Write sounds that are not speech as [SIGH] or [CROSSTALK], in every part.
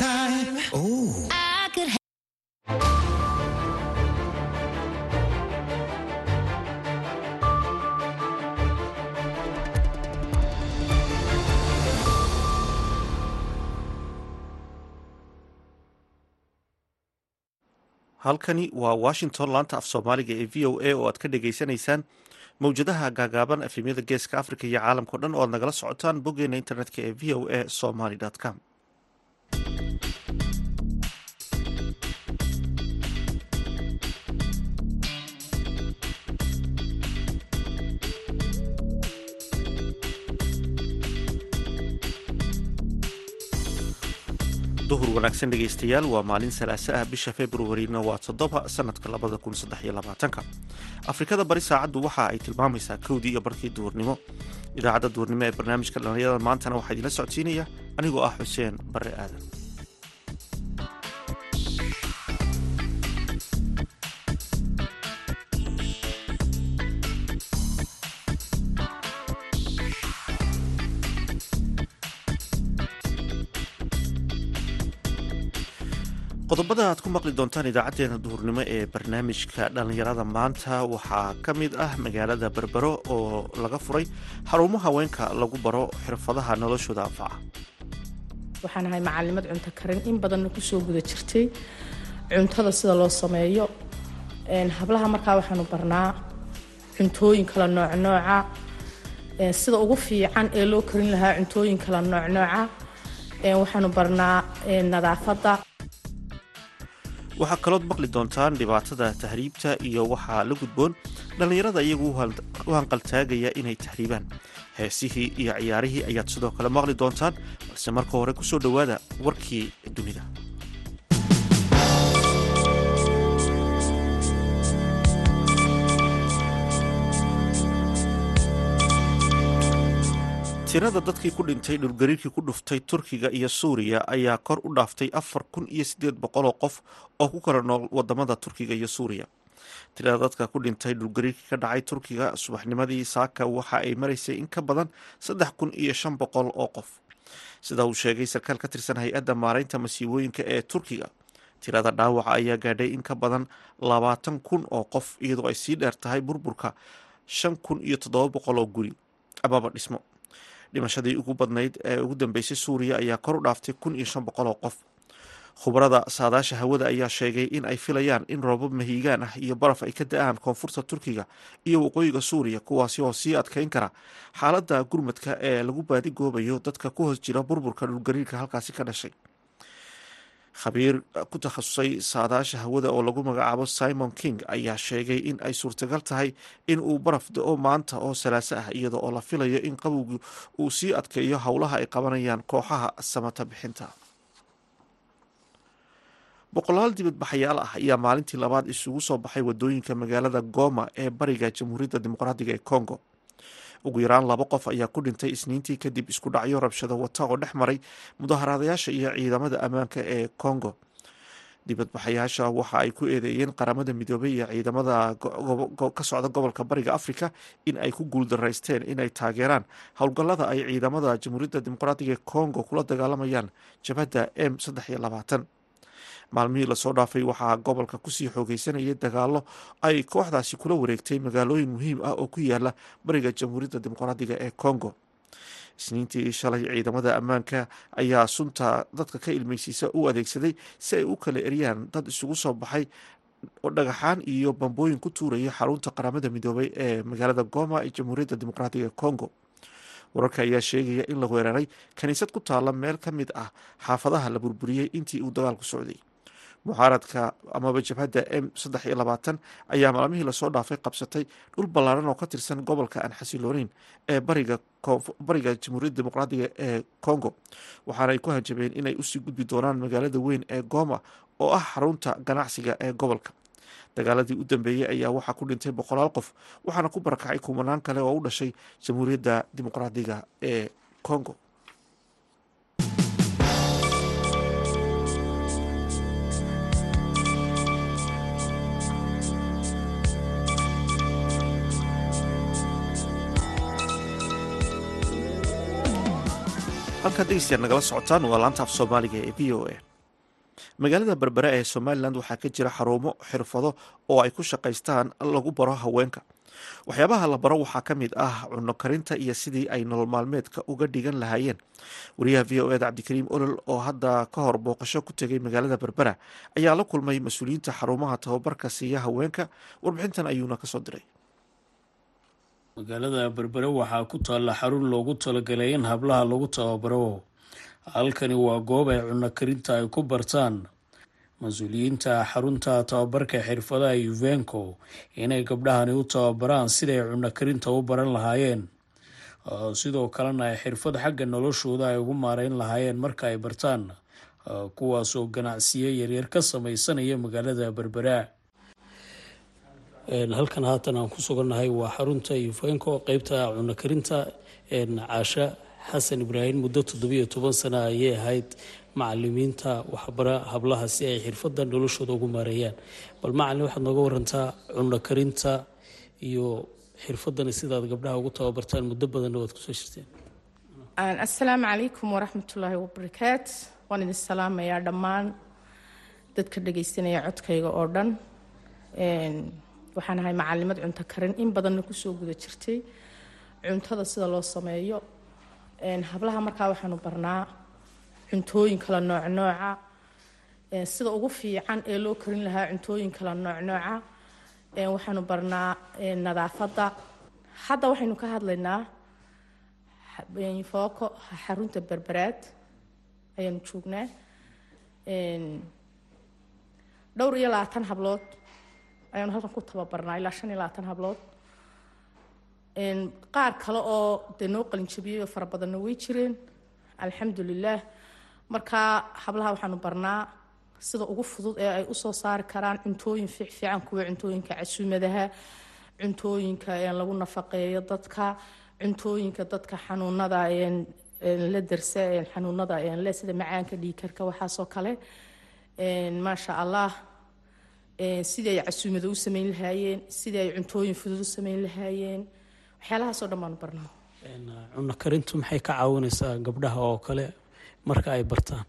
time. Oh. I could halkani waa washington laanta af soomaaliga ee v o a oo aad ka dhagaysanaysaan mowjadaha gaagaaban efemyada geeska africa iyo caalamkao dhan oo aad nagala socotaan boggeena internetka ee v o a somaly com duhur wanaagsan dhegaystayaal waa maalin salaaso ah bisha februarina waa toddoba sanadka labada kun saddex iyo labaatanka. Afrikada bari saacaddu waxa ay tilmaamaysaa kowdii iyo barkii duhurnimo idaacadda duhurnimo ee barnaamijka dhallinyarada maantana waxaa idinla socodsiinaya anigoo ah xuseen barre aadan qodobada aad ku maqli doontaan idaacadeena duhurnimo ee barnaamijka dhallinyarada maanta waxaa ka mid ah magaalada berbero oo laga furay xarumo haweenka lagu baro xirfadaha noloshooda anfaca waxaan ahay macalimad cunto karin. In badanna ku soo guda jirtay cuntada sida loo sameeyo. Hablaha markaa waxaanu barnaa cuntooyin kala noocnooca sida ugu fiican ee loo karin lahaa cuntooyin kala noocnooca waxaanu barnaa nadaafadda waxaa kalood maqli doontaan dhibaatada tahriibta iyo waxaa la gudboon dhallinyarada iyagu u hanqaltaagaya inay tahriibaan heesihii iyo ciyaarihii ayaad sidoo kale maqli doontaan balse marka hore ku soo dhowaada warkii dunida tirada dadkii ku dhintay dhulgariirkii ku dhuftay turkiga iyo suuriya ayaa kor u dhaaftay afar kun iyo siddeed boqoloo qof oo ku kala nool waddamada turkiga iyo suuriya. Tirada dadka ku dhintay dhulgariirkii ka dhacay turkiga subaxnimadii saaka waxa ay maraysay in ka badan saddex kun iyo shan boqol oo qof. Sida uu sheegay sarkaal ka tirsan hay'adda maaraynta masiibooyinka ee turkiga. Tirada dhaawaca ayaa gaadhay in ka badan labaatan kun oo qof iyadoo ay sii dheer tahay burburka shan kun iyo toddoba boqol oo guri. Amaba dhismo dhimashadii ugu badnayd ee ugu dambeysay suuriya ayaa kor u dhaaftay kun iyo shan boqol oo qof. Khubarada saadaasha hawada ayaa sheegay in ay filayaan in roobab mahiigaan ah iyo baraf ay ka da'aan koonfurta turkiga iyo waqooyiga suuriya kuwaasi oo sii adkeyn kara xaaladda gurmadka ee lagu baadigoobayo dadka ku hoos jira burburka dhulgariirka halkaasi ka dhashay khabiir ku takhasusay saadaasha hawada oo lagu magacaabo simon king ayaa sheegay in ay suurtagal tahay in uu baraf da'o maanta oo salaaso ah iyada oo la filayo in qabowgu uu sii adkeeyo howlaha ay qabanayaan kooxaha samata bixinta. Boqolaal dibadbaxayaal ah ayaa maalintii labaad isugu soo baxay waddooyinka magaalada goma ee bariga jamhuuriyadda dimuqraadiga ee congo ugu yaraan laba qof ayaa ku dhintay isniintii kadib isku dhacyo rabshado wata oo dhex maray mudaharaadayaasha iyo ciidamada ammaanka ee congo. Dibadbaxayaasha waxa ay ku eedeeyeen qaramada midoobay iyo ciidamada ka socda gobolka bariga africa in ay ku guuldaraysteen inay taageeraan. Howlgallada ay ciidamada jamhuuriyadda dimuqraadiga ee congo kula dagaalamayaan. Jabhadda m saddex iyo labaatan maalmihii la soo dhaafay waxaa gobolka ku sii xoogeysanayay dagaalo ay kooxdaasi kula wareegtay magaalooyin muhiim ah oo ku yaalla bariga jamhuuriyadda dimuqraadiga ee congo. Isniintii shalay ciidamada ammaanka ayaa sunta dadka ka ilmeysiisa u adeegsaday si ay u kala eryaan dad isugu soo baxay dhagaxaan iyo bambooyin ku tuuraya xarunta qaramada midoobay ee magaalada goma ee jamhuuriyadda dimuqraadiga ee congo. Wararka ayaa sheegaya in la weeraray kaniisad ku taala meel ka mid ah xaafadaha la burburiyey intii uu dagaalku socday mucaaradka amaba jabhadda m saddex iyo labaatan ayaa maalmihii la soo dhaafay qabsatay dhul ballaaran oo ka tirsan gobolka aan xasilooneyn ee bariga jamhuuriyadda dimuqraadiga ee congo waxaana ay ku hanjabeen inay u sii gudbi doonaan magaalada weyn ee goma oo ah xarunta ganacsiga ee gobolka. Dagaaladii u dambeeyey ayaa waxaa ku dhintay boqolaal qof waxaana ku barakacay kumanaan kale oo u dhashay jamhuuriyadda dimuqraadiga ee congo halkaad dhegeystayaad nagala socotaan waa laanta af soomaaliga ee v o a. Magaalada berbere ee somalilan waxaa ka jira xarumo xirfado oo ay ku shaqaystaan lagu baro haweenka. Waxyaabaha la baro waxaa ka mid ah cunno karinta iyo sidii ay nolol maalmeedka uga dhigan lahaayeen. Wariyaha v o eda cabdikariim olol oo hadda ka hor booqasho ku tegay magaalada berbera ayaa la kulmay mas'uuliyiinta xarumaha tababarka siiya haweenka. Warbixintan ayuuna ka soo diray magaalada berbere waxaa ku taalla xarun loogu talagalay in hablaha lagu tababaro. Halkani waa goob ay cunno karinta ay ku bartaan. Mas'uuliyiinta xarunta tababarka xirfadaha yuvenco inay gabdhahani u tababaraan siday cunno karinta u baran lahaayeen. Sidoo kalena ay xirfad xagga noloshooda ay ugu maareyn lahaayeen marka ay bartaan. Kuwaasoo ganacsiyo yaryar ka sameysanaya magaalada berbera halkan haatan aan ku sugannahay waa xarunta yuvenco qeybta cunno karinta caasha xasan ibraahim muddo toddobiyo toban sana ayay ahayd macalimiinta waxbara hablaha si ay xirfadda noloshooda ugu maareeyaan. Bal macalin waxaad nooga warantaa cunno karinta iyo xirfadani sidaad gabdhaha ugu tababartaan muddo badanna waad ku soo jirteen assalaamu calaykum waraxmatullaahi wabarakaat. Waan idin salaamayaa dhammaan dadka dhagaysanaya codkayga oo dhan waxaan ahay macalimad cunto karin. In badanna ku soo guda jirtay cuntada sida loo sameeyo. Hablaha markaa waxaanu barnaa cuntooyin kala nooc nooca. Sida ugu fiican ee loo karin lahaa cuntooyin kala nooc nooca. Waxaanu barnaa nadaafadda. Hadda waxaynu ka hadlaynaa fooko xarunta berberaad ayaanu joognaa. Dhowr iyo labaatan hablood ayaanu halkan ku tababarnaa ilaa shan iyo labaatan hablood. Qaar kale oo dee noo qalinjabiyey oo fara way jireen. Alxamdulilaah markaa hablaha waxaanu barnaa sida ugu fudud ee ay u soo saari karaan cuntooyin fiicfiican kuwa cuntooyinka casuumadaha cuntooyinka lagu nafaqeeyo dadka cuntooyinka dadka xanuunada la darsa xanuunada le sida macaanka dhiikarka waxaasoo kale. Maasha allah sidii ay casuumada u sameyn lahaayeen sidii ay cuntooyin fudud u sameyn lahaayeen. Waxyaalahaasoo dhan baanu barnaa. Cunno karintu maxay ka caawinaysaa gabdhaha oo kale marka ay bartaan?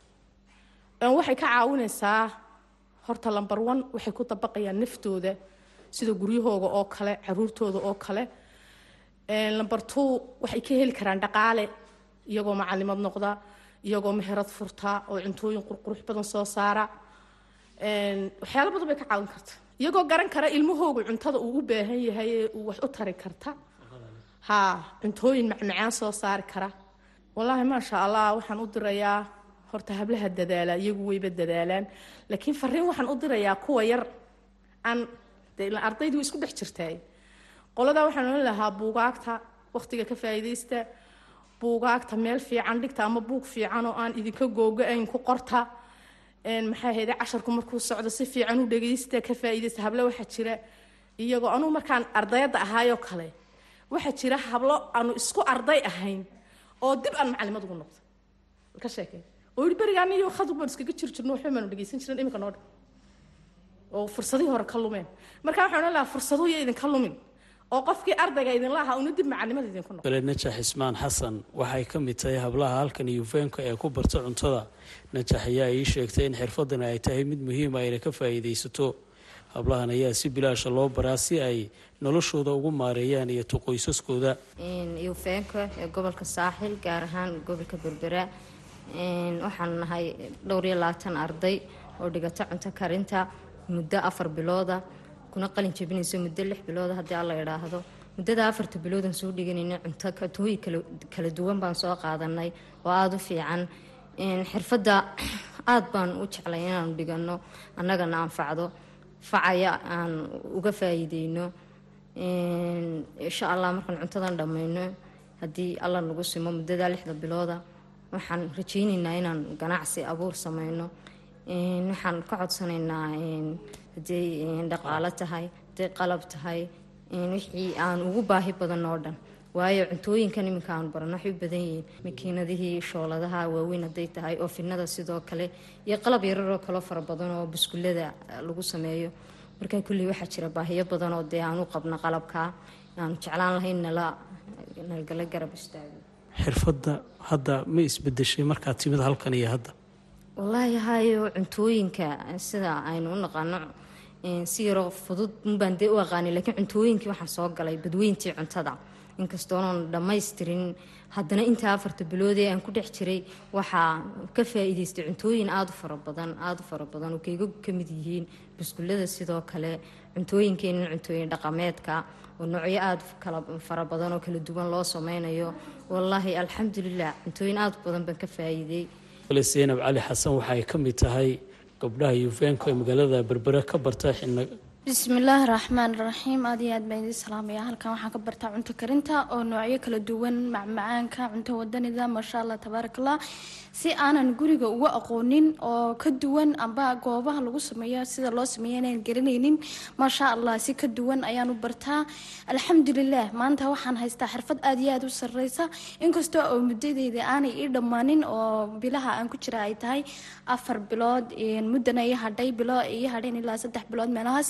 Waxay ka caawinaysaa horta lamber one waxay ku dabaqayaan naftooda sida guryahooga oo kale caruurtooda oo kale. Lamber two waxay ka heli karaan dhaqaale iyagoo macalimad noqda iyagoo meherad furta oo cuntooyin qurqurux badan soo saara waxyaalo badan bay ka caawin karta. Iyagoo garan kara ilmahooga cuntada uu u baahan yahay uu wax u tari karta. Ha cuntooyin macmacaan soo saari kara. Wallaahi maasha allah waxaan u dirayaa horta hablaha dadaala iyagu weyba dadaalaan. Laakiin fariin waxaan u dirayaa kuwa yar. Aan ardaydu isku dhex jirtaay qoladaa waxaan ohan lahaa buugaagta waqtiga ka faa'iidaysta. Buugaagta meel fiican dhigta ama buug fiican oo aan idinka googo-ayn ku qorta maxaa hayde casharku markuu socdo si fiican u dhagaysta ka faa'iidaysta hable waxaa jira. Iyagoo anugu markaan ardayadda ahaayoo kale waxaa jira hablo aanu isku arday ahayn oo dib aan macalimad ugu noqdo. Ka sheekay. Oo yidhi beriga aniyo khadug baan iskaga jir jirno waxba maanu dhagaysan jirin iminka noo dhan oo fursadihii hore ka lumeen. Marka waxaan odhan lahaa fursaduhu iyo idinka lumin oo qofkii ardayga idinla ahaa una dib macalimada idinku kale najax ismaan xasan waxay ka mid tahay hablaha halkan yufeenka ee ku barta cuntada. Najax ayaa ii sheegtay in xirfadani ay tahay mid muhiima ayna ka faa'iidaysato. Hablahan ayaa si bilaasha loo baraa si ay noloshooda ugu maareeyaan iyo tuqoysaskooda. Yufeenka ee gobolka saaxil gaar ahaan gobolka berbera waxaan nahay dhowr iyo labaatan arday oo dhigata cunto karinta muddo afar bilooda kuna qalin jabinayso muddo lix bilooda haddii alla idhaahdo muddada afarta biloodan soo dhiganayna cunto katooyi kala duwan baan soo qaadanay oo aada u fiican. Xirfadda [CLEARS THROAT] aada baan u jeclay inaanu dhigano annagana anfacdo facaya aan uga faa'iideyno insha allah markaan cuntadan dhammayno haddii alla nagu simo muddada lixda bilooda waxaan rajayneynaa inaan ganacsi abuur sameyno waxaan ka codsanaynaa hadday dhaqaalo tahay hadday qalab tahay wixii aan ugu baahi badan oo dhan. Waayo cuntooyinkan iminka aanu baran waxay u badan yihiin makiinadihii shooladaha waaweyn hadday tahay oo finada sidoo kale iyo qalab yararoo kaloo fara badan oo buskulada lagu sameeyo. Markaa kulley waxaa jira baahiyo badan oo dee aanu qabno qalabkaa aanu jeclaan lahayn nala nalgala garab istaago xirfadda hadda ma isbedeshay markaad timid halkan iyo hadda? Wallaahi hayo cuntooyinka sida aynu u naqaano si yaroo fudud unbaan dee u aqaanay laakiin cuntooyinkii waxaan soo galay badweyntii cuntada. Inkastoonan dhammaystirin haddana intaa afarta biloodee aan ku dhex jiray waxaa ka faa-iideystay cuntooyin aada u fara badan aada u fara badan oo kayga ka mid yihiin biskullada sidoo kale cuntooyinkeenin cuntooyin dhaqameedka oo noocyo aada kala fara badan oo kala duwan loo sameynayo. Wallaahi alxamdulilah cuntooyin aada u badan baan ka faa-iiday. Cali xasan waxaay ka mid tahay gabdhaha yufeenka ee magaalada berbere ka barta bismillaahi raxmaan raxiim aad iyo aad baan idiin salaamaya halkan waxaan ka bartaa cunto karinta oo noocyo kala duwan macmacaanka cunto wadanida maasha allah tabaarakallah si aanan guriga uga aqoonin oo ka duwan amba goobaha lagu sameeyo sida loo sameeya inaan garanaynin maasha allah si ka duwan ayaan u bartaa. Alxamdulilah maanta waxaan haystaa xirfad aad iyo aad u sareysa inkastoo oo muddadeyda aanay ii dhammaanin oo bilaha aan ku jira ay tahay afar bilood muddana ii hadhay bilo ii hadheen ilaa saddex bilood meelahaas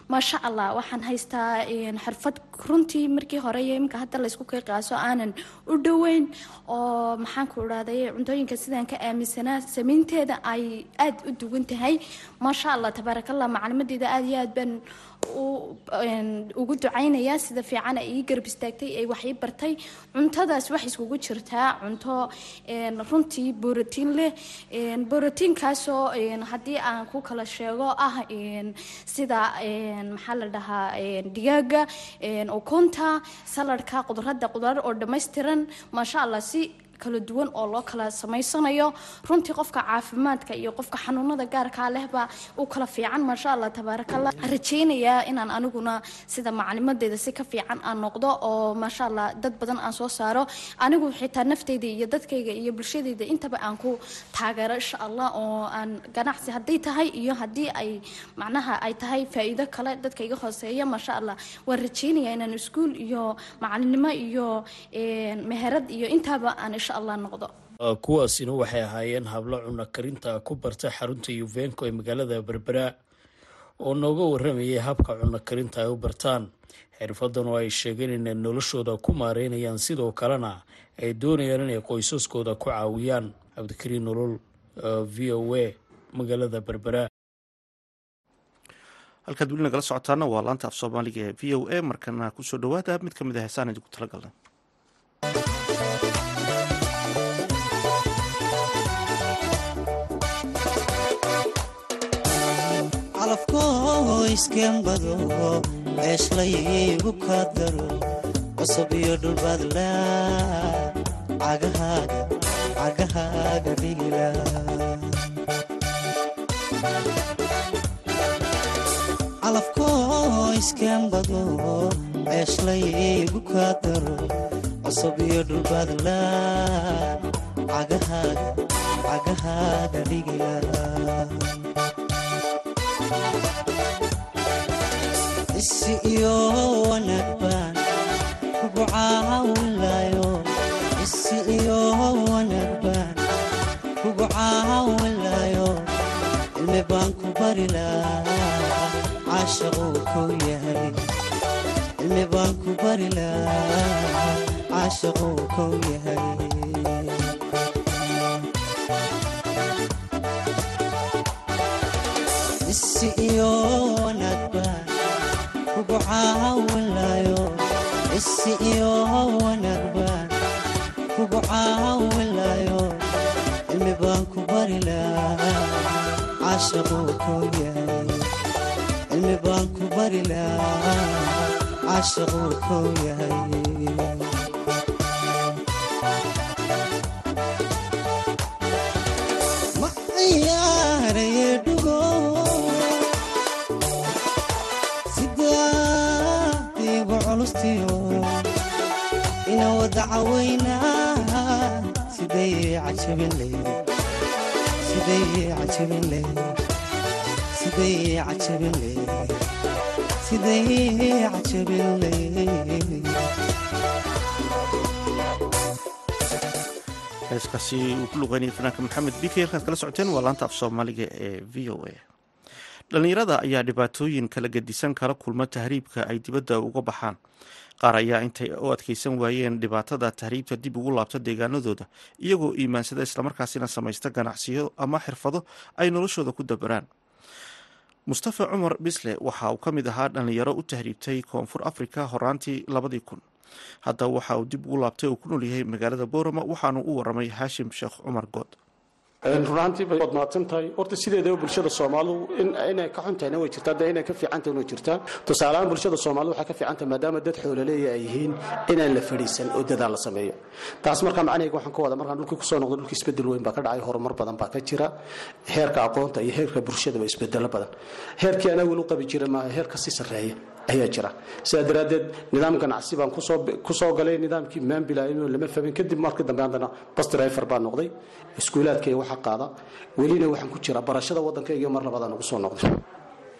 maasha allah waxaan haystaa xirfad runtii markii hore iyo iminka hadda laysku qiiqaaso aanan u dhoweyn oo maxaanku idhahday cuntooyinka sidaan ka aaminsanaa samaynteeda ay aada u duwan tahay. Maasha allah tabaarakallah macalimadeeda aada iyo aad baan ugu ducaynayaa sida fiican ay ii garab istaagtay ay wax ii bartay. Cuntadaas wax iskugu jirtaa cunto runtii borotiin leh. Borotiinkaasoo haddii aan ku kala sheego ah sida maxaa la dhahaa digaaga ukunta saladhka qudrada qudrad oo dhammaystiran maasha allah si kala duwan oo loo kala samaysanayo. Runtii qofka caafimaadka iyo qofka xanuunada gaarkaa lehba u kala fiican maasha allah tabaarakallah rajeynayaa inaan aniguna sida macalimadeeda si ka fiican aan noqdo oo maasha allah dad badan aan soo saaro. Anigu xitaa nafteyda iyo dadkayga iyo bulshadeyda intaba aan ku taageero insha allah oo aan ganacsi hadday tahay iyo haddii ay macnaha ay tahay faa-iido kale dadka iga hooseeya maasha allah waan rajeynayaa inaan iskuul iyo macalinimo iyo meherad iyo intaaba aan insha kuwaasina waxay ahaayeen hablo cunno karinta ku barta xarunta yuvenko ee magaalada berbera oo nooga waramayay habka cunno karinta ay u bartaan. Xirfadan oo ay sheegeen inay noloshooda ku maareynayaan sidoo kalena ay doonayaan inay qoysaskooda ku caawiyaan. Cabdikariin nolol v o a magaalada berbera. Halkaad weli nagala socotaana waa laanta af soomaaliga ee v o a markana ku soo dhawaada mid ka mid a heesaan idinku talagalnay calafkoo iskembado ceeshlaygu ka daro cusub iyo dhulbaadla cagahaaga dhigila calafkoo iskembado ceeshlaygu ka daro cusub iyo dhulbaadla cagahaaga dhigila isi iyo wanaag baan kugu caawinlayo. Isi iyo wanaag baan kugu caawinlayo. Cilmi baan ku bari lahaa caashaquu kow yahay. Cilmi baan ku bari lahaa caashaquu kow yahay. Isi iyo kugu caawinlayo isi iyo wanaag baan kugu caawinlayo cilmi baan ku bari lahaa caashaquu kow yahay cilmi baan ku bari lahaa caashaquu kow yahay heeskaasi uu ku luqeynaya fanaanka maxamed bike halkaad kala socoteen waa laanta af soomaaliga ee v o a. Dhallinyarada ayaa dhibaatooyin kala gedisan kala kulma tahriibka ay dibadda uga baxaan qaar ayaa intay u adkeysan waayeen dhibaatada tahriibta dib ugu laabta deegaanadooda iyagoo iimaansada islamarkaasina samaysta ganacsiyo ama xirfado ay noloshooda ku dabaraan. Mustafa cumar bisle waxa uu ka mid ahaa dhallinyaro u tahriibtay koonfur afrika horaantii labadii kun. Haddaba waxa uu dib ugu laabtay uu ku nool yahay magaalada boorama waxaanu u waramay haashim sheekh cumar good runaantii bay waad mahadsan tahay horta sideedaba bulshada soomaalidu inay ka xuntahayna way jirtaa dee inay ka fiicantahay way jirtaa tusaaleahaan bulshada soomaalida waxay ka fiicantahay maadaama dad xoolaleeya ay yihiin inaan la fadhiisan oo dadaal la sameeyo taas markaa macnahayga waxaan ka wada markaan dhulkii ku soo noqdo dhulkii isbeddel weyn baa ka dhacay horumar badan baa ka jira heerka aqoonta iyo heerka bulshadaba isbedelo badan heerkii anaa weli u qabi jira maaha heer ka sii sarreeya ayaa jira. Sidaa daraaddeed nidaam ganacsi baan ku soo galay nidaamkii maanbilaayo lama fahmin kadib markii dambe haddana bas driver baa noqday. Iskuulaadkayga waxa qaada. Welina waxaan ku jira barashada waddankayga mar labadaan ugu soo noqday.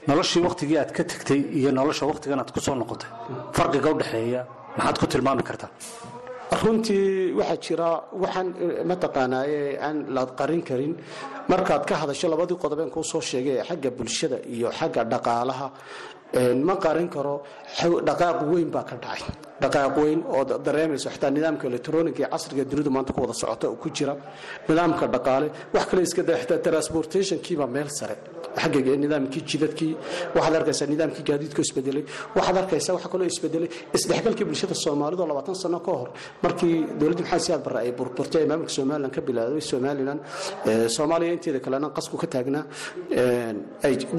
Noloshii wakhtigii aad ka tegtay iyo nolosha wakhtigan aad ku soo noqotay farqiga u dhexeeya maxaad ku tilmaami kartaa? Runtii waxaa jira waxaan mataqaanaaye aan la qarin karin. Markaad ka hadasho labadii qodobeen kuu soo sheegay ee xagga bulshada iyo xagga dhaqaalaha ma qarin karo dhaqaaq weyn baa ka dhacay dhaqaaq weyn oo dareemayso xitaa nidaamka electroniga ee casriga dunidu maanta ku wada oo ku jira. Nidaamka dhaqaale wax kale iska daa xitaa transportationkiiba meel sare. Xagga nidaamkii jidadkii waxaad arkaysaa nidaamkii gaadiidku isbedelay waxaad arkaysaa waxa kaloo isbedelay isdhexgalkii bulshada soomaalidu labaatan sano ka hor. Markii dowladda maxamed siyaad barre ay burburtay ee maamulka somalilan ka bilaabay somalilan soomaaliya inteeda kalena qasku ka taagnaa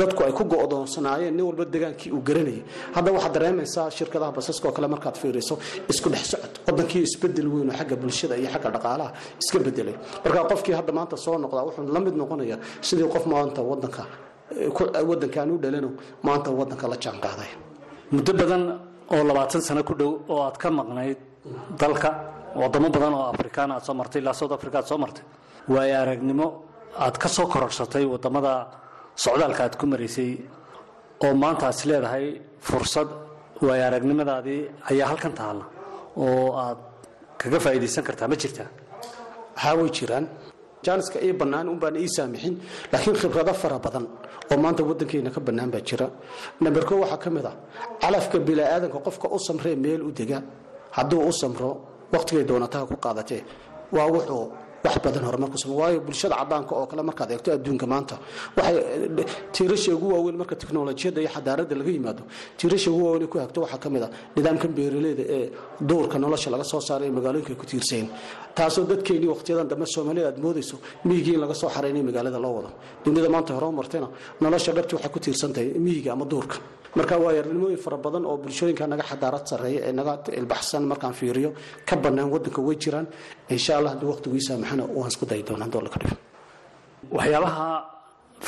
dadku ay ku go'doonsanaayeen nin walba degaankii uu garanayay. Hadda waxaad dareemaysaa shirkadaha basaska oo kale markaad fiiriso isku dhex socod. Wadankii isbeddel weyn oo xagga bulshada iyo xagga dhaqaalaha iska bedelay marka qofkii hadda maanta soo noqdaa wuxuu la mid noqonayaa sidii qof maanta wadanka wadankaan u dhalano maanta wadanka la jaanqaaday. Muddo badan oo labaatan sano ku dhow oo aad ka maqnayd dalka wadamo badan oo afrikaan aad soo martay ilaa south africa aad soo martay waayo aragnimo aad ka soo kororsatay waddamada socdaalka aad ku maraysay oo maanta aad is leedahay fursad waayo aragnimadaadii ayaa halkan taalla oo aad kaga faa'iidaysan kartaa ma jirtaa? Waxaa way jiraan. Jaaniska ii bannaan un baan ii saamixin laakiin khibrado fara badan oo maanta waddankeena ka bannaan baa jira. Namberko waxaa ka mid ah calafka bila'aadanka qofka u samree meel u dega hadduu u samro wakhtigay doonataha ku qaadatee waa wuxuu wax badan horumarku samey waayo bulshada cadaanka oo kale markaad eegto adduunka maanta. Waxay tiirasha ugu waaweyn marka teknolojiyadda iyo xadaaradda laga yimaado tiirasha ugu waaweyn ku hagto waxaa ka mid a nidaamkan beeraleyda ee duurka nolosha laga soo saaray ee magaalooyinka ku tiirsayin taasoo dadkeennii waqtiyadan dambe soomaalida aad moodayso miyigii in laga soo xaraynay magaalada loo wado. Dunida maanta hore martayna nolosha dhabti waxay ku tiirsantahay miyiga ama duurka. Marka waa yarnimooyin fara badan oo bulshooyinka naga xadaarad sarreeya ee naga ilbaxsan markaan fiiriyo ka bannaan waddanka way jiraan. Insha allah haddii waqtigiisa maxana waan isku dayi doonaa doola ka dhigo. Waxyaabaha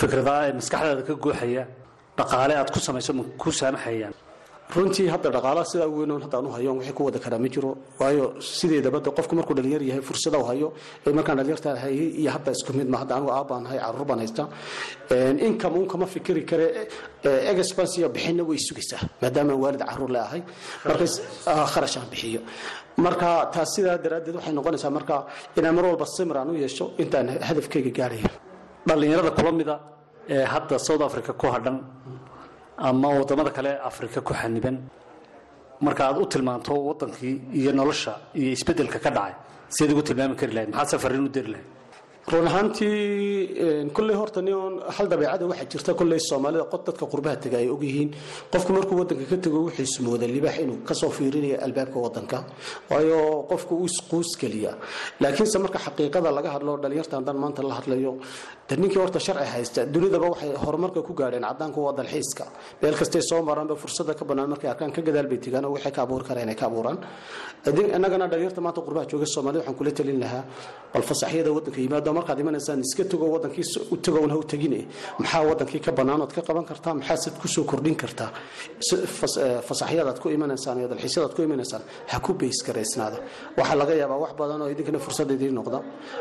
fikradaha ee maskaxdaada ka guuxaya dhaqaale aad ku samayso ma ku saamaxayaan. Runtii hadda dhaqaalaha sidaa weynoon haddaan u hayo wixii ku wada karaa ma jiro. Waayo sideedaba de qofku markuu dhalinyar yahay fursada u hayo ee markaan dhalinyarta hayay iyo hadda isku mid ma hadda anigu aabbaan hay carruur baan haysta income un kama fikiri kare iyo bixinna way sugaysaa maadaama waalid carruur le ahay. Marka kharashaan bixiyo marka taas sidaa daraaddeed waxay noqonaysaa marka inaan mar walba simir aan u yeesho intaan hadafkayga gaaraya. Dhallinyarada kula mida ee hadda south africa ku hadhan ama waddamada kale afrika ku xaniban marka aad u tilmaanto wadankii iyo nolosha iyo isbeddelka ka dhacay siad ugu tilmaami kari lahayd maxaad safarin u diri lahayd run ahaantii kolley horta nin hal dabeecada waxaa jirta kolley soomaalida. Qod dadka qurbaha tega ay ogyihiin. Qofku markuu wadanka ka tego wuxuu ismooda libaax inuu ka soo fiirinayo albaabka wadanka. Waayo qofku uu isquus geliya. Laakiinse marka xaqiiqada laga hadlo dhalinyarta haddaan maanta la hadlayo de ninkii horta sharci haysta dunidaba waxay horumarka ku gaadheen cadaanku waa dalxiiska meel kastay soo maraanba fursada ka bannaan markay arkaan ka gadaal bay tegaan waxay ka abuuri karaan inay ka abuuraan. Innagana dhalinyarta maanta qurbaha jooga soomaalida waxaan kula talin lahaa bal fasaxyada wadanka yimaado markaad imanaysaan iska tago wadankii u tagown ha u tegine. Maxaa wadankii ka bannaanood ka qaban kartaa? Maxaasid ku soo kordhin kartaa? Fasaxyadaad ku imanaysaan iyo dalxiisyadaad ku imanaysaan ha ku baysgaraysnaada waxaa laga yaabaa wax badan oo idinkana fursad idiin noqda.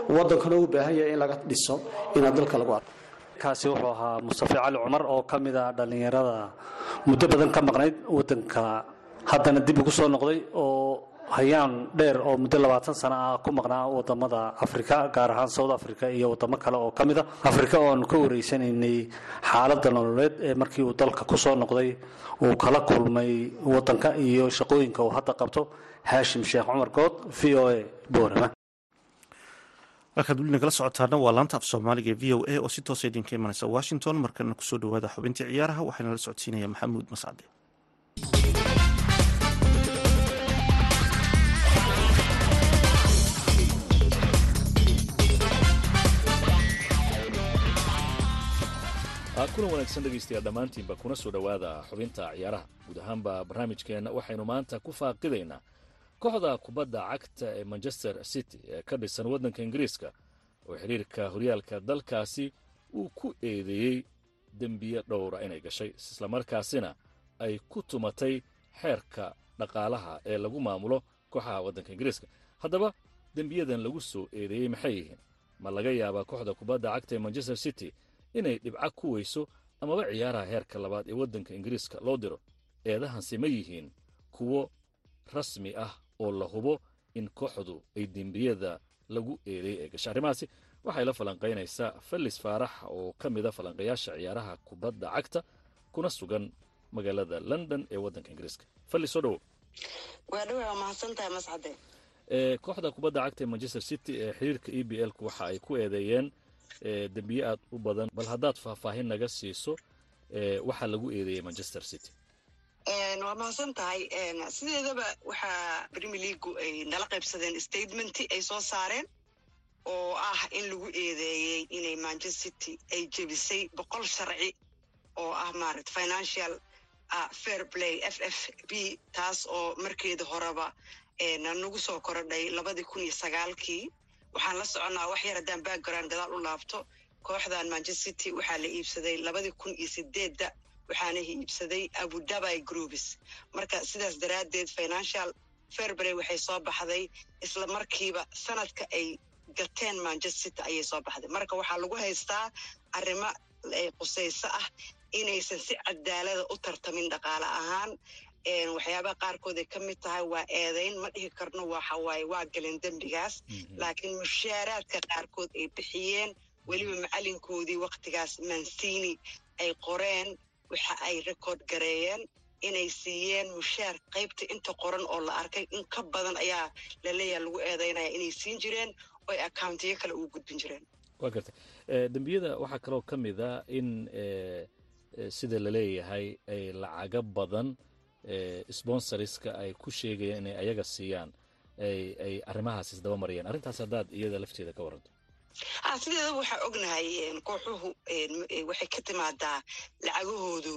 Wadankana u baahan yahay in laga dhiso inaad dalka lagu arko. Kaasi wuxuu ahaa mustafi cali cumar oo ka mid ah dhallinyarada muddo badan ka maqnayd wadanka haddana dib ugu soo noqday oo hayaan dheer oo muddo labaatan sano ah ku maqnaa waddamada afrika gaar ahaan south africa iyo wadamo kale oo ka mid a afrika oo aanu ka wareysanaynay xaaladda nololeed ee markii uu dalka ku soo noqday uu kala kulmay wadanka iyo shaqooyinka uu hadda qabto. Haashim sheekh cumar good v o a boorama. Halkaad weli nagala socotaana waa laanta af soomaaliga e v o a oo si toosa idinka imanaysa washington. Markana ku soo dhawaada xubintii ciyaaraha waxaana la socodsiinaya maxamuud mascade kulan wanaagsan dhegaystayaal dhammaantiinba kuna soo dhowaada xubinta ciyaaraha. Guud ahaanba barnaamijkeenna waxaynu maanta ku faaqidaynaa kooxda kubadda cagta ee manchester city ee ka dhisan waddanka ingiriiska oo xiriirka horyaalka dalkaasi uu ku eedeeyey dembiye dhowra inay gashay islamarkaasina ay ku tumatay xeerka dhaqaalaha ee lagu maamulo kooxaha waddanka ingiriiska. Haddaba dembiyadan lagu soo eedeeyey maxay yihiin? Ma laga yaabaa kooxda kubadda cagta ee manchester city inay dhibco ku weyso amaba ciyaaraha heerka labaad ee waddanka ingiriiska loo diro eedahansi ma yihiin kuwo rasmi ah oo la hubo in kooxdu ay dembiyada lagu eedeeyey ee gashay arrimahaasi waxay la falanqaynaysaa fellis faarax oo ka mida falanqayaasha ciyaaraha kubadda cagta kuna sugan magaalada london ee waddanka ingiriiska. Fellis soo dhowo waa dhawa waa mahadsantahay mascade kooxda kubadda cagta ee manchester city ee xiriirka e b l-ku waxa ay ku eedeeyeen dembiye aad u badan. Bal haddaad faahfaahin naga siiso waxaa lagu eedeeyey manchester city. Waa mahadsan tahay. Sideedaba waxaa premier leagu ay nala qaybsadeen statementi ay soo saareen oo ah in lagu eedeeyey inay manchester city ay jebisay boqol sharci oo ah maarata financial fair play f f b taas oo markeeda horeba nagu soo korodhay labadii kun iyo sagaalkii waxaan la soconnaa wax yar haddaan background gadaal u laabto kooxdan manchester city waxaa la iibsaday labadii kun iyo sideedda waxaana iibsaday abudabi groups. Marka sidaas daraaddeed financial fairbury waxay soo baxday isla markiiba sanadka ay gateen manchester city ayay soo baxday. Marka waxaa lagu haystaa arrimo qusayso ah inaysan si cadaalada u tartamin dhaqaale ahaan waxyaabaha qaarkood ay ka mid tahay waa eedayn ma dhihi karno waxawaaye waa galeen dembigaas. Laakiin mushaaraadka qaarkood ay bixiyeen weliba macalinkoodii waktigaas mansini ay qoreen waxa ay record gareeyeen inay siiyeen mushaar qaybta inta qoran oo la arkay. In ka badan ayaa laleeyaha lagu eedaynaya inay siin jireen oy accountiyo kale ugu gudbin jireen. Waa gartay. Dembiyada waxaa kaloo ka mid a in sida la leeyahay ay lacago badan sponsorska ay ku sheegayaan inay ayaga siiyaan ay arrimahaas isdaba mariyeen arrintaas haddaad iyada lafteeda ka waranto a sideedaba waxaa ognahay kooxuhu waxay ka timaadaa lacagahoodu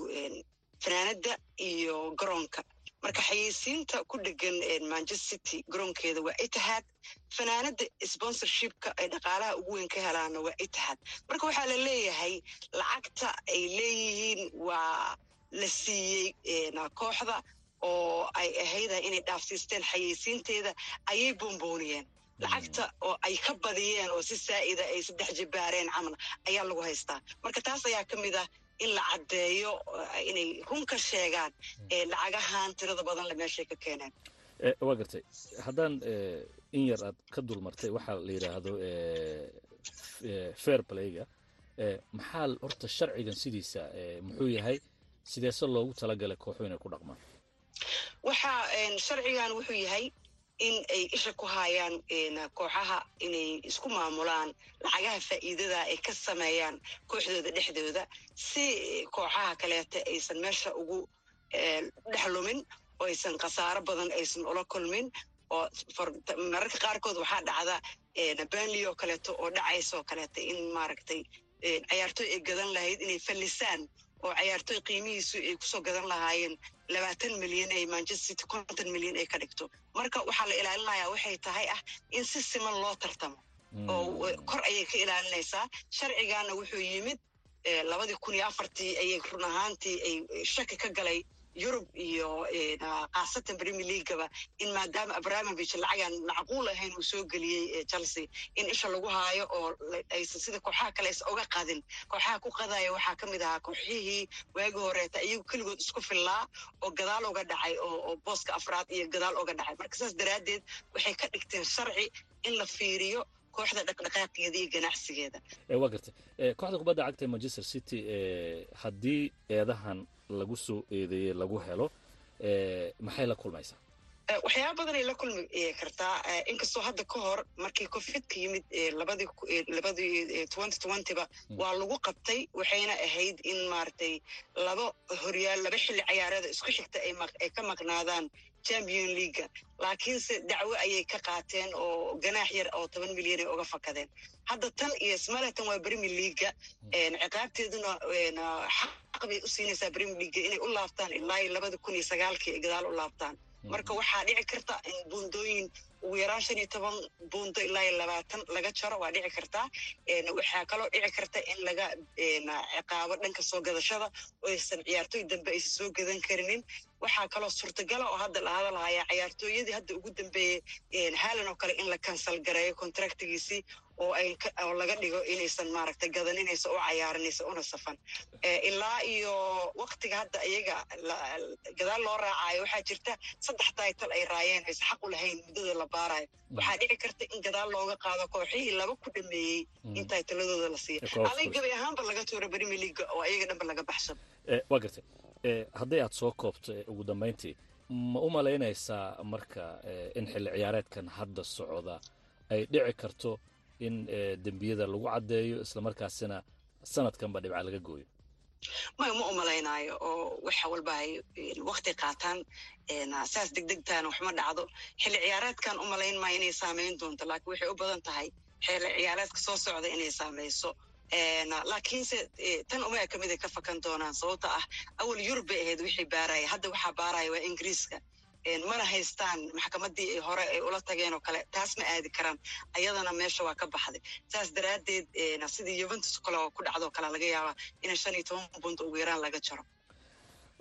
fanaanada iyo garoonka. Marka xayeysiinta ku dhegan manchester city garoonkeeda waa itihaad fanaanada sponsorshipka ay dhaqaalaha ugu weyn ka helaana waa itihaad marka waxaa la leeyahay lacagta ay leeyihiin waa la siiyey kooxda oo ay ahayda inay dhaafsiisteen xayeysiinteeda ayay boombooniyeen lacagta oo ay ka badiyeen oo si saa'ida ay saddex jibaareen camal ayaa lagu haystaa. Marka taas ayaa ka mid ah in la caddeeyo inay run ka sheegaan lacagahan tirada badan le meeshay ka keeneen. Waa gartay. Haddaan in yar aad ka dulmartay waxaa la yidhaahdo fair playga maxaa horta sharcigan sidiisa muxuu yahay sideese loogu talagalay kooxu inay ku dhaqmaan? Waxaa sharcigan wuxuu yahay in ay isha ku haayaan kooxaha inay isku maamulaan lacagaha faa'iidada ay ka sameeyaan kooxdooda dhexdooda si kooxaha kaleeta aysan meesha ugu dhex lumin oo aysan khasaaro badan aysan ula kulmin oo mararka qaarkood waxaa dhacda benley oo kaleeto oo dhacaysoo kaleeta in maaragtay cayaartooy ay gadan lahayd inay fallisaan oo cayaartooy qiimihiisu ay ku soo gadan lahaayeen labaatan milyan ay manchester city konton milyan ay ka dhigto. Marka waxaa la ilaalinayaa waxay tahay ah in si siman loo tartamo. Oo kor ayay ka ilaalinaysaa. Sharcigaana wuxuu yimid labadii kun iyo afartii ayay run ahaantii ay shaki ka galay yurub iyo khaasatan premier leaguaba in maadaama abramovich lacagaan macquul ahayn uu soo geliyey chelsea in isha lagu haayo oo aysan sida kooxaha kale aysan oga qadin kooxaha ku qadaya waxaa ka mid ahaa kooxihii waagi horeeta iyagu keligood isku fillaa oo gadaal uga dhacay oo booska afraad iyo gadaal uga dhacay. Marka saas daraaddeed waxay ka dhigteen sharci in la fiiriyo kooxda dhaqdhaqaaqeeda iyo ganacsigeeda. Waa gartay kooxda kubadda cagta ee manchester city haddii eedahan lagu soo eedeeyey lagu helo maxay la kulmaysaa waxyaaba badanay la kulmi kartaa. Inkastoo hadda ka hor markii cofidka yimid labadii twenty twentyba waa lagu qabtay waxayna ahayd in maaragtay laba horyaal laba xilli ciyaareeda isku xigta ay ka maqnaadaan champion leaga laakiinse dacwo ayay ka qaateen oo ganaax yar oo toban milyan ay uga fakadeen. Hadda tan iyo smaratan waa brimier leaga ciqaabteeduna xaq bay u siinaysaa brimier leaga inay u laabtaan ilaa labada kun iyo sagaalkii ay gadaal u laabtaan. Marka waxaa dhici karta in buundooyin ugu yaraan shan iyo toban buundo ilaa iyo labaatan laga jaro waa dhici kartaa waxaa kaloo dhici karta in laga ciqaabo dhanka soo gadashada oo aysan ciyaartooy dambe aysan soo gadan karinin. Waxaa kaloo suurtagala oo hadda la hadalhaya ciyaartooyadii hadda ugu dambeeyey haalan oo kale in la kansal gareeyo contractigiisii oo oo laga dhigo inaysan maaragtay gadaninaysa u cayaarinaysa una safan. Ilaa iyo waktiga hadda iyaga gadaal loo raacayo waxaa jirta saddex taytal ay raayeen aysa xaq u lahayn muddada la baarayo waxaa dhici karta in gadaal looga qaado kooxihii laba ku dhameeyey in taytaladooda la siiya adig gabi ahaanba laga tuuro brimier leaga oo ayaga dhanba laga baxsado waa gartay. Hadday aad soo koobto ugu dambayntii ma u malaynaysaa marka in xilli ciyaareedkan hadda socda ay dhici karto in dembiyada lagu caddeeyo islamarkaasina sanadkanba dhibca laga gooyo maya ma umalaynaayo oo waxa walba ay wakti qaataan saas degdegtaana waxma dhacdo. Xilli ciyaareedkan umalayn maayo inay saamayn doonto laakiin waxay u badan tahay xilli ciyaareedka soo socda inay saamayso. Laakiinse tan uma ka mid ay ka fakan doonaan sababta ah awal yurub bay ahayd wixii baaraya hadda waxaa baaraya waa ingiriiska mana haystaan maxkamadii hore ay ula tageen oo kale. Taas ma aadi karaan. Ayadana meesha waa ka baxday. Saas daraaddeed sidii yuventus kale oo ku dhacdoo kale laga yaabaa in shan iyo toban bunt ugu yaraan laga jaro.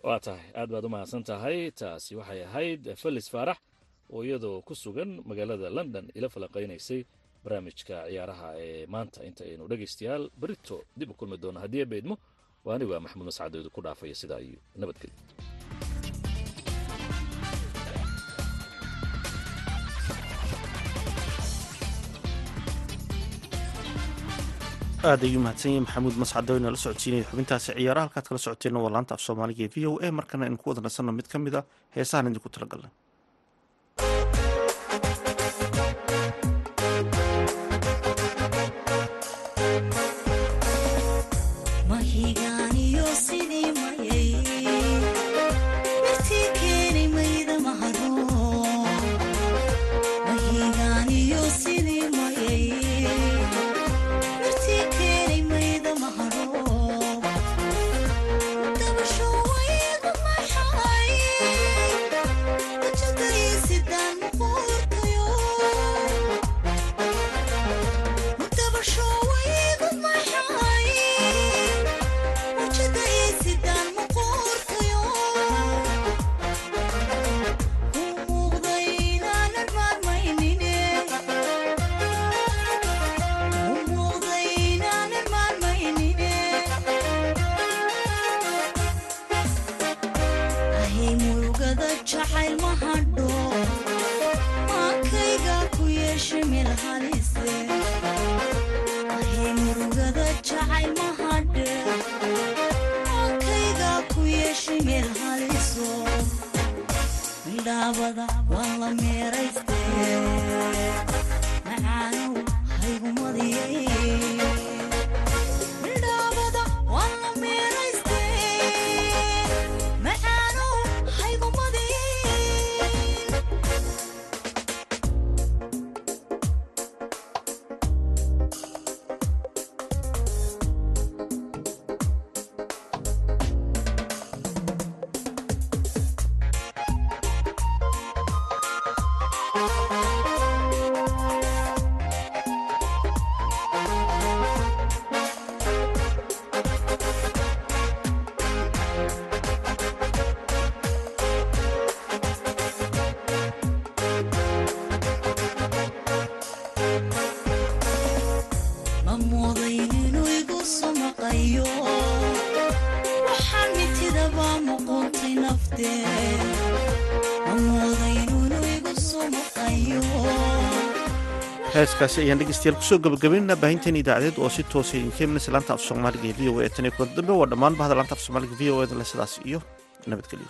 Waa tahay. Aad baad u mahadsan tahay. Taasi waxay ahayd felis faarax oo iyadoo ku sugan magaalada london ila falaqaynaysay barnaamijka ciyaaraha ee maanta. Inta aynu dhegaystayaal berito dib u kulmi doono. Haddii a beedmo waa anigu waa maxamuud mascadeedu ku dhaafaya sidaa iyo nabadgelyo aad ayuu mahadsan yahay. Maxamuud mascado ina la socodsiinaya xubintaasi. Ciyaaraha halkaad kala socoteenna waa laanta af soomaaliga ee v o a. Markana aynu ku wada nasanno mid ka mid a heesahan idinku talagalnay. moodayn heeskaasi ayaan dhegeystayaal ku soo gabagabaynana baahinteen idaacadeed oo si toosa idinka imanaysa laanta af soomaaliga ee v o a tan iyo kulan dambe waa dhammaan bahda laanta af soomaaliga v o e da le sidaas iyo nabadgelyo